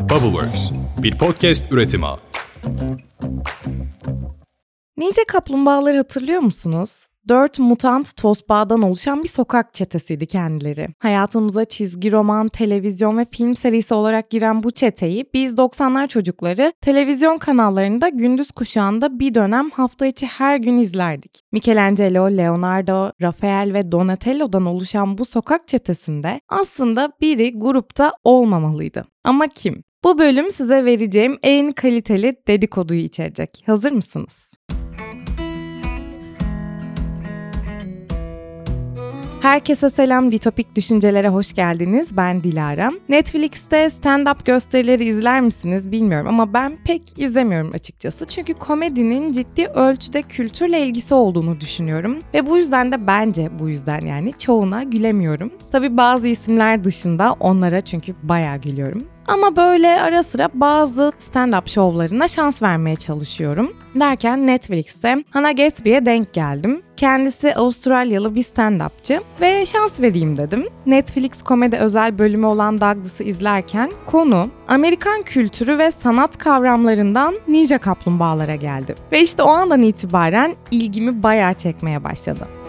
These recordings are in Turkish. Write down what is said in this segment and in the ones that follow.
Bubbleworks, bir podcast üretimi. Ninja kaplumbağaları hatırlıyor musunuz? Dört mutant tosbağadan oluşan bir sokak çetesiydi kendileri. Hayatımıza çizgi roman, televizyon ve film serisi olarak giren bu çeteyi biz 90'lar çocukları televizyon kanallarında gündüz kuşağında bir dönem hafta içi her gün izlerdik. Michelangelo, Leonardo, Rafael ve Donatello'dan oluşan bu sokak çetesinde aslında biri grupta olmamalıydı. Ama kim? Bu bölüm size vereceğim en kaliteli dedikoduyu içerecek. Hazır mısınız? Herkese selam, Ditopik Düşüncelere hoş geldiniz. Ben Dilara. Netflix'te stand-up gösterileri izler misiniz bilmiyorum ama ben pek izlemiyorum açıkçası. Çünkü komedinin ciddi ölçüde kültürle ilgisi olduğunu düşünüyorum. Ve bu yüzden de bence bu yüzden yani çoğuna gülemiyorum. Tabi bazı isimler dışında onlara çünkü bayağı gülüyorum. Ama böyle ara sıra bazı stand-up şovlarına şans vermeye çalışıyorum. Derken Netflix'te Hannah Gatsby'ye denk geldim. Kendisi Avustralyalı bir stand-upçı ve şans vereyim dedim. Netflix komedi özel bölümü olan Douglas'ı izlerken konu Amerikan kültürü ve sanat kavramlarından ninja kaplumbağalara geldi. Ve işte o andan itibaren ilgimi bayağı çekmeye başladı.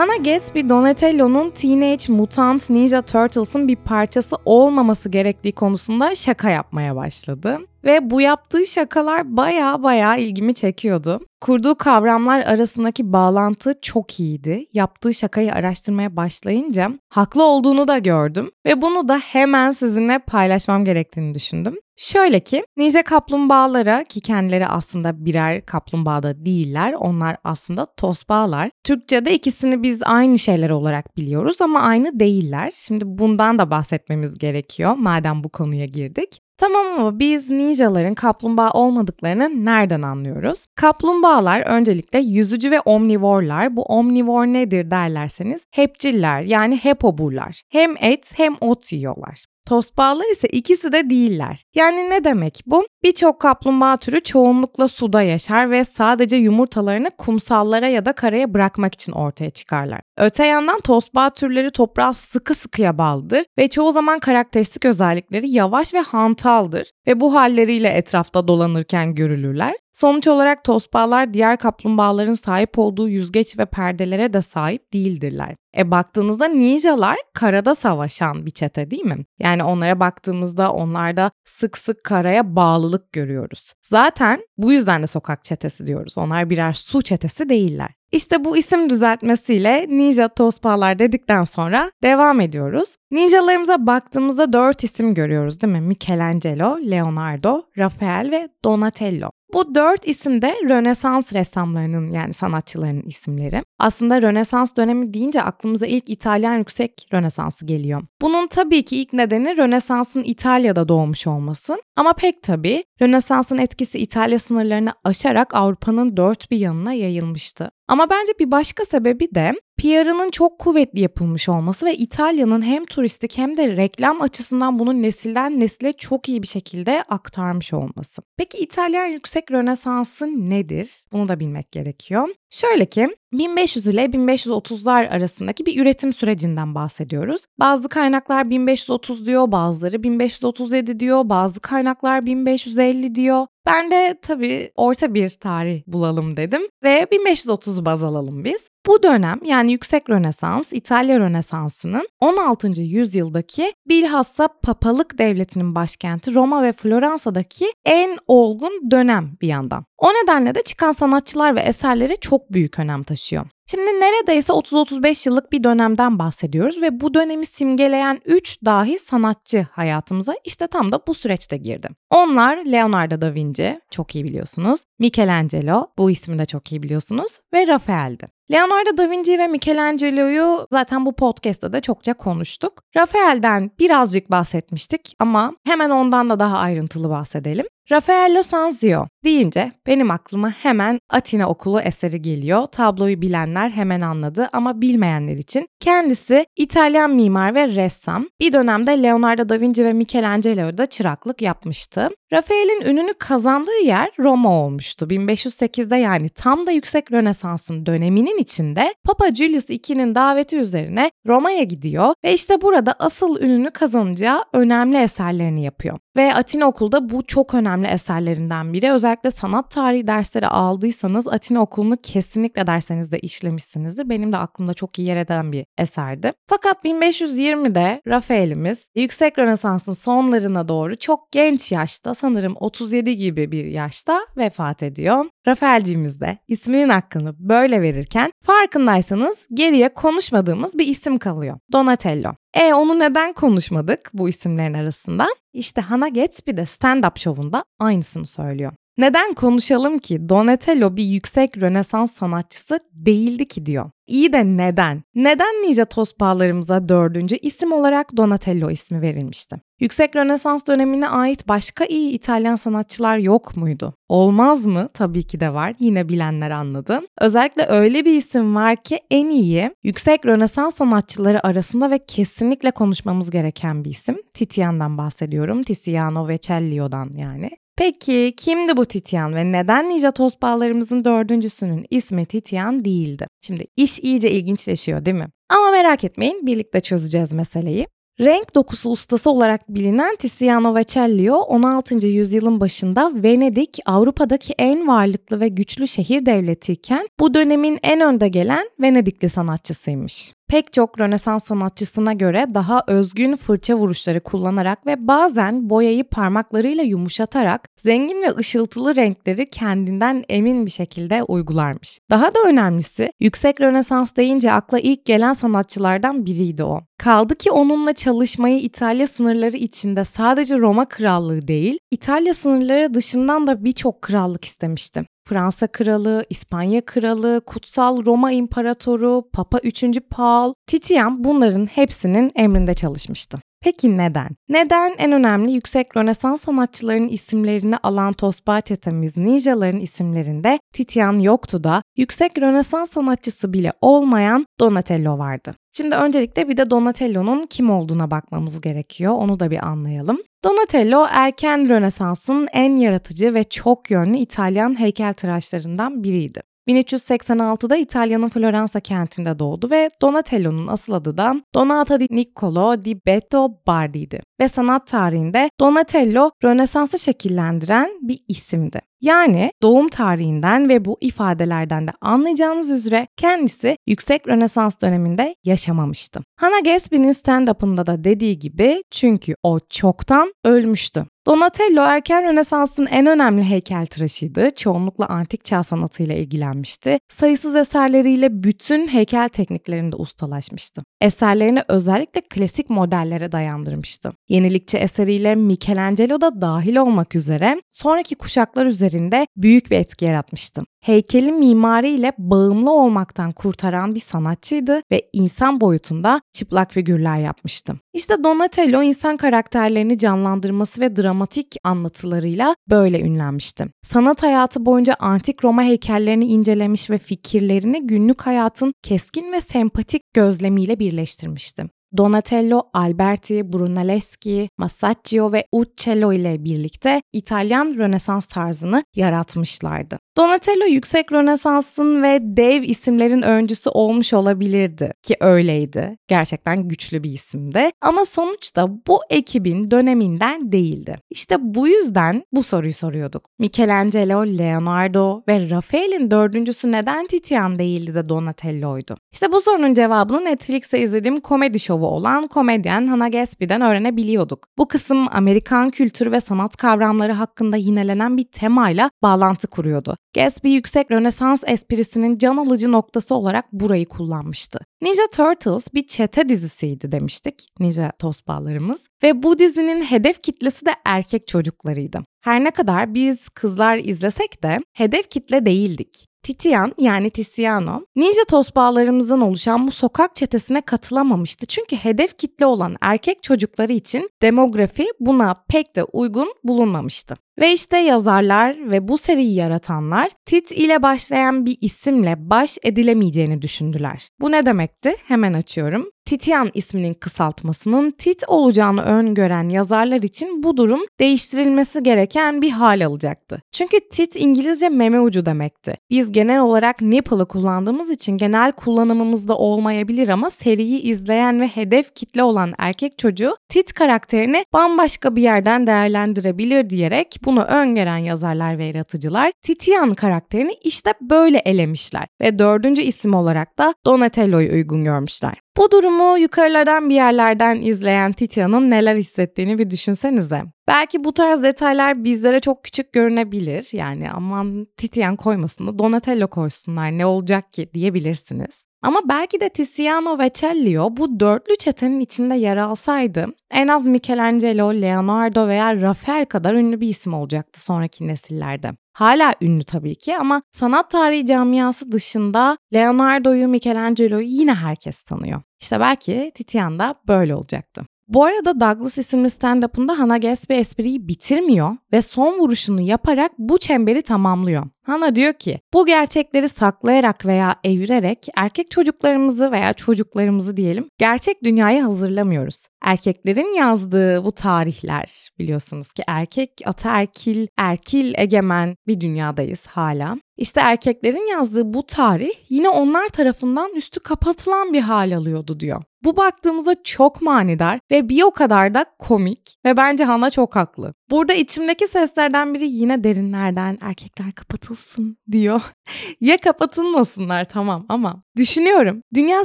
Hannah Gatsby, Donatello'nun Teenage Mutant Ninja Turtles'ın bir parçası olmaması gerektiği konusunda şaka yapmaya başladı. Ve bu yaptığı şakalar baya baya ilgimi çekiyordu. Kurduğu kavramlar arasındaki bağlantı çok iyiydi. Yaptığı şakayı araştırmaya başlayınca haklı olduğunu da gördüm ve bunu da hemen sizinle paylaşmam gerektiğini düşündüm. Şöyle ki ninja kaplumbağalara ki kendileri aslında birer kaplumbağa da değiller. Onlar aslında tosbağalar. Türkçe'de ikisini biz aynı şeyler olarak biliyoruz ama aynı değiller. Şimdi bundan da bahsetmemiz gerekiyor madem bu konuya girdik. Tamam ama biz ninjaların kaplumbağa olmadıklarını nereden anlıyoruz? Kaplumbağalar öncelikle yüzücü ve omnivorlar. Bu omnivor nedir derlerseniz hepciller yani hepoburlar. Hem et hem ot yiyorlar. Tosbağalar ise ikisi de değiller. Yani ne demek bu? Birçok kaplumbağa türü çoğunlukla suda yaşar ve sadece yumurtalarını kumsallara ya da karaya bırakmak için ortaya çıkarlar. Öte yandan tosbağ türleri toprağa sıkı sıkıya bağlıdır ve çoğu zaman karakteristik özellikleri yavaş ve hantaldır ve bu halleriyle etrafta dolanırken görülürler. Sonuç olarak tosbağalar diğer kaplumbağaların sahip olduğu yüzgeç ve perdelere de sahip değildirler. E baktığınızda ninjalar karada savaşan bir çete değil mi? Yani onlara baktığımızda onlarda sık sık karaya bağlılık görüyoruz. Zaten bu yüzden de sokak çetesi diyoruz. Onlar birer su çetesi değiller. İşte bu isim düzeltmesiyle Ninja Tosbağalar dedikten sonra devam ediyoruz. Ninjalarımıza baktığımızda dört isim görüyoruz değil mi? Michelangelo, Leonardo, Rafael ve Donatello. Bu dört isim de Rönesans ressamlarının yani sanatçılarının isimleri. Aslında Rönesans dönemi deyince aklımıza ilk İtalyan yüksek Rönesansı geliyor. Bunun tabii ki ilk nedeni Rönesans'ın İtalya'da doğmuş olması. Ama pek tabii Rönesans'ın etkisi İtalya sınırlarını aşarak Avrupa'nın dört bir yanına yayılmıştı. Ama bence bir başka sebebi de PR'ının çok kuvvetli yapılmış olması ve İtalya'nın hem turistik hem de reklam açısından bunu nesilden nesile çok iyi bir şekilde aktarmış olması. Peki İtalyan yüksek Rönesansı nedir? Bunu da bilmek gerekiyor. Şöyle ki 1500 ile 1530'lar arasındaki bir üretim sürecinden bahsediyoruz. Bazı kaynaklar 1530 diyor, bazıları 1537 diyor, bazı kaynaklar 1550 diyor. Ben de tabii orta bir tarih bulalım dedim ve 1530 baz alalım biz. Bu dönem yani Yüksek Rönesans, İtalya Rönesansı'nın 16. yüzyıldaki bilhassa papalık devletinin başkenti Roma ve Floransa'daki en olgun dönem bir yandan. O nedenle de çıkan sanatçılar ve eserleri çok büyük önem taşıyor. Şimdi neredeyse 30-35 yıllık bir dönemden bahsediyoruz ve bu dönemi simgeleyen 3 dahi sanatçı hayatımıza işte tam da bu süreçte girdi. Onlar Leonardo da Vinci, çok iyi biliyorsunuz, Michelangelo, bu ismi de çok iyi biliyorsunuz ve Rafael'di. Leonardo da Vinci ve Michelangelo'yu zaten bu podcast'ta da çokça konuştuk. Rafael'den birazcık bahsetmiştik ama hemen ondan da daha ayrıntılı bahsedelim. Raffaello Sanzio deyince benim aklıma hemen Atina Okulu eseri geliyor. Tabloyu bilenler hemen anladı ama bilmeyenler için kendisi İtalyan mimar ve ressam. Bir dönemde Leonardo da Vinci ve Michelangelo'da çıraklık yapmıştı. Rafael'in ününü kazandığı yer Roma olmuştu. 1508'de yani tam da yüksek Rönesans'ın döneminin içinde Papa Julius II'nin daveti üzerine Roma'ya gidiyor ve işte burada asıl ününü kazanacağı önemli eserlerini yapıyor. Ve Atina Okulu'da bu çok önemli eserlerinden biri. Özellikle sanat tarihi dersleri aldıysanız Atina Okulu'nu kesinlikle derslerinizde işlemişsinizdir. Benim de aklımda çok iyi yer eden bir eserdi. Fakat 1520'de Rafael'imiz yüksek Rönesans'ın sonlarına doğru çok genç yaşta sanırım 37 gibi bir yaşta vefat ediyor. Rafael'cimiz de isminin hakkını böyle verirken farkındaysanız geriye konuşmadığımız bir isim kalıyor. Donatello. E onu neden konuşmadık bu isimlerin arasında? İşte Hannah Gatsby de stand-up şovunda aynısını söylüyor. Neden konuşalım ki Donatello bir yüksek Rönesans sanatçısı değildi ki diyor. İyi de neden? Neden Ninja Tospağlarımıza dördüncü isim olarak Donatello ismi verilmişti? Yüksek Rönesans dönemine ait başka iyi İtalyan sanatçılar yok muydu? Olmaz mı? Tabii ki de var. Yine bilenler anladı. Özellikle öyle bir isim var ki en iyi yüksek Rönesans sanatçıları arasında ve kesinlikle konuşmamız gereken bir isim. Titian'dan bahsediyorum. Tiziano ve Cellio'dan yani. Peki kimdi bu Titian ve neden Ninja Toz Bağlarımızın dördüncüsünün ismi Titian değildi? Şimdi iş iyice ilginçleşiyor değil mi? Ama merak etmeyin birlikte çözeceğiz meseleyi. Renk dokusu ustası olarak bilinen Tiziano Vecellio 16. yüzyılın başında Venedik Avrupa'daki en varlıklı ve güçlü şehir devletiyken bu dönemin en önde gelen Venedikli sanatçısıymış pek çok Rönesans sanatçısına göre daha özgün fırça vuruşları kullanarak ve bazen boyayı parmaklarıyla yumuşatarak zengin ve ışıltılı renkleri kendinden emin bir şekilde uygularmış. Daha da önemlisi yüksek Rönesans deyince akla ilk gelen sanatçılardan biriydi o. Kaldı ki onunla çalışmayı İtalya sınırları içinde sadece Roma Krallığı değil, İtalya sınırları dışından da birçok krallık istemişti. Fransa Kralı, İspanya Kralı, Kutsal Roma İmparatoru, Papa 3. Paul, Titian bunların hepsinin emrinde çalışmıştı. Peki neden? Neden en önemli yüksek Rönesans sanatçılarının isimlerini alan Tosba çetemiz ninjaların isimlerinde Titian yoktu da yüksek Rönesans sanatçısı bile olmayan Donatello vardı? Şimdi öncelikle bir de Donatello'nun kim olduğuna bakmamız gerekiyor. Onu da bir anlayalım. Donatello erken Rönesans'ın en yaratıcı ve çok yönlü İtalyan heykeltıraşlarından biriydi. 1386'da İtalya'nın Floransa kentinde doğdu ve Donatello'nun asıl adı da Donato di Niccolo di Betto Bardi'ydi. Ve sanat tarihinde Donatello Rönesans'ı şekillendiren bir isimdi. Yani doğum tarihinden ve bu ifadelerden de anlayacağınız üzere kendisi yüksek Rönesans döneminde yaşamamıştı. Hannah Gatsby'nin stand-up'ında da dediği gibi çünkü o çoktan ölmüştü. Donatello erken Rönesans'ın en önemli heykeltıraşıydı. Çoğunlukla antik çağ sanatıyla ilgilenmişti. Sayısız eserleriyle bütün heykel tekniklerinde ustalaşmıştı. Eserlerini özellikle klasik modellere dayandırmıştı. Yenilikçi eseriyle Michelangelo da dahil olmak üzere sonraki kuşaklar üzerinde büyük bir etki yaratmıştı. Heykelin mimariyle bağımlı olmaktan kurtaran bir sanatçıydı ve insan boyutunda çıplak figürler yapmıştı. İşte Donatello insan karakterlerini canlandırması ve dramatik anlatılarıyla böyle ünlenmişti. Sanat hayatı boyunca antik Roma heykellerini incelemiş ve fikirlerini günlük hayatın keskin ve sempatik gözlemiyle birleştirmişti. Donatello, Alberti, Brunelleschi, Masaccio ve Uccello ile birlikte İtalyan Rönesans tarzını yaratmışlardı. Donatello yüksek Rönesans'ın ve dev isimlerin öncüsü olmuş olabilirdi ki öyleydi. Gerçekten güçlü bir isimdi ama sonuçta bu ekibin döneminden değildi. İşte bu yüzden bu soruyu soruyorduk. Michelangelo, Leonardo ve Rafael'in dördüncüsü neden Titian değildi de Donatello'ydu? İşte bu sorunun cevabını Netflix'te izlediğim komedi şovu olan komedyen Hannah Gatsby'den öğrenebiliyorduk. Bu kısım Amerikan kültürü ve sanat kavramları hakkında yinelenen bir temayla bağlantı kuruyordu. Gatsby yüksek Rönesans esprisinin can alıcı noktası olarak burayı kullanmıştı. Ninja Turtles bir çete dizisiydi demiştik Ninja Tosbağlarımız ve bu dizinin hedef kitlesi de erkek çocuklarıydı. Her ne kadar biz kızlar izlesek de hedef kitle değildik. Titian yani Tiziano, ninja tosbağalarımızdan oluşan bu sokak çetesine katılamamıştı. Çünkü hedef kitle olan erkek çocukları için demografi buna pek de uygun bulunmamıştı. Ve işte yazarlar ve bu seriyi yaratanlar Tit ile başlayan bir isimle baş edilemeyeceğini düşündüler. Bu ne demekti? Hemen açıyorum. Titian isminin kısaltmasının Tit olacağını öngören yazarlar için bu durum değiştirilmesi gereken bir hal alacaktı. Çünkü Tit İngilizce meme ucu demekti. Biz genel olarak nipple'ı kullandığımız için genel kullanımımızda olmayabilir ama seriyi izleyen ve hedef kitle olan erkek çocuğu Tit karakterini bambaşka bir yerden değerlendirebilir diyerek bunu öngören yazarlar ve yaratıcılar Titian karakterini işte böyle elemişler ve dördüncü isim olarak da Donatello'yu uygun görmüşler. Bu durumu yukarılardan bir yerlerden izleyen Titian'ın neler hissettiğini bir düşünsenize. Belki bu tarz detaylar bizlere çok küçük görünebilir. Yani aman Titian koymasın da Donatello koysunlar ne olacak ki diyebilirsiniz. Ama belki de Tiziano ve Cellio bu dörtlü çetenin içinde yer alsaydı en az Michelangelo, Leonardo veya Rafael kadar ünlü bir isim olacaktı sonraki nesillerde. Hala ünlü tabii ki ama sanat tarihi camiası dışında Leonardo'yu, Michelangelo'yu yine herkes tanıyor. İşte belki Titian da böyle olacaktı. Bu arada Douglas isimli stand-up'ında Hannah Gatsby espriyi bitirmiyor ve son vuruşunu yaparak bu çemberi tamamlıyor. Hannah diyor ki bu gerçekleri saklayarak veya evirerek erkek çocuklarımızı veya çocuklarımızı diyelim gerçek dünyaya hazırlamıyoruz. Erkeklerin yazdığı bu tarihler biliyorsunuz ki erkek ataerkil, erkil egemen bir dünyadayız hala. İşte erkeklerin yazdığı bu tarih yine onlar tarafından üstü kapatılan bir hal alıyordu diyor. Bu baktığımızda çok manidar ve bir o kadar da komik ve bence Hana çok haklı. Burada içimdeki seslerden biri yine derinlerden erkekler kapatılsın diyor. ya kapatılmasınlar tamam ama düşünüyorum dünya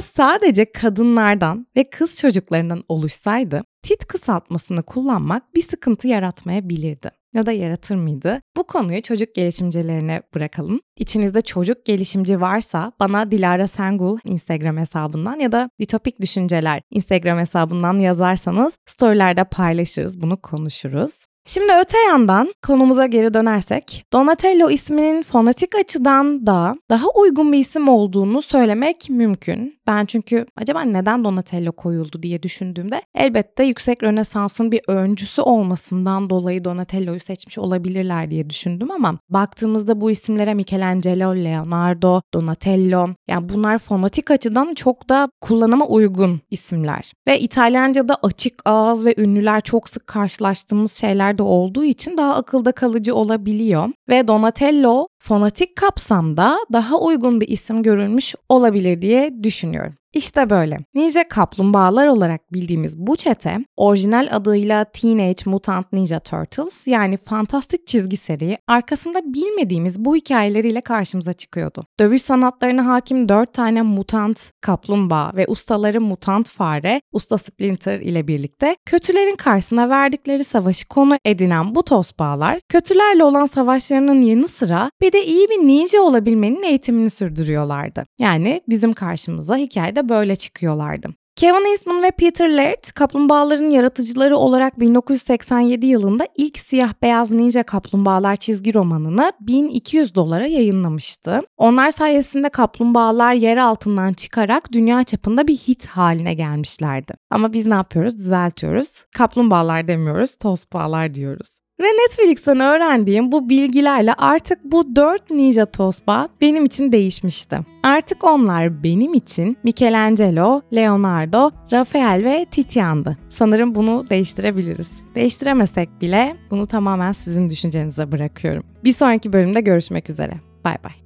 sadece kadınlardan ve kız çocuklarından oluşsaydı tit kısaltmasını kullanmak bir sıkıntı yaratmayabilirdi ya da yaratır mıydı? Bu konuyu çocuk gelişimcilerine bırakalım. İçinizde çocuk gelişimci varsa bana Dilara Sengul Instagram hesabından ya da Ditopik Düşünceler Instagram hesabından yazarsanız storylerde paylaşırız, bunu konuşuruz. Şimdi öte yandan konumuza geri dönersek Donatello isminin fonetik açıdan da daha uygun bir isim olduğunu söylemek mümkün. Ben çünkü acaba neden Donatello koyuldu diye düşündüğümde elbette yüksek Rönesans'ın bir öncüsü olmasından dolayı Donatello'yu seçmiş olabilirler diye düşündüm ama baktığımızda bu isimlere Michelangelo, Leonardo, Donatello yani bunlar fonetik açıdan çok da kullanıma uygun isimler. Ve İtalyanca'da açık ağız ve ünlüler çok sık karşılaştığımız şeyler yerde olduğu için daha akılda kalıcı olabiliyor. Ve Donatello fonetik kapsamda daha uygun bir isim görülmüş olabilir diye düşünüyorum. İşte böyle. Ninja kaplumbağalar olarak bildiğimiz bu çete orijinal adıyla Teenage Mutant Ninja Turtles yani fantastik çizgi seri arkasında bilmediğimiz bu hikayeleriyle karşımıza çıkıyordu. Dövüş sanatlarına hakim 4 tane mutant kaplumbağa ve ustaları mutant fare, usta Splinter ile birlikte kötülerin karşısına verdikleri savaşı konu edinen bu tosbağalar kötülerle olan savaşlarının yanı sıra bir de iyi bir ninja olabilmenin eğitimini sürdürüyorlardı. Yani bizim karşımıza hikayede böyle çıkıyorlardı. Kevin Eastman ve Peter Laird, kaplumbağaların yaratıcıları olarak 1987 yılında ilk siyah beyaz ninja kaplumbağalar çizgi romanını 1200 dolara yayınlamıştı. Onlar sayesinde kaplumbağalar yer altından çıkarak dünya çapında bir hit haline gelmişlerdi. Ama biz ne yapıyoruz? Düzeltiyoruz. Kaplumbağalar demiyoruz, tosbağalar diyoruz. Ve Netflix'ten öğrendiğim bu bilgilerle artık bu 4 Ninja Tosba benim için değişmişti. Artık onlar benim için Michelangelo, Leonardo, Rafael ve Titian'dı. Sanırım bunu değiştirebiliriz. Değiştiremesek bile bunu tamamen sizin düşüncenize bırakıyorum. Bir sonraki bölümde görüşmek üzere. Bay bay.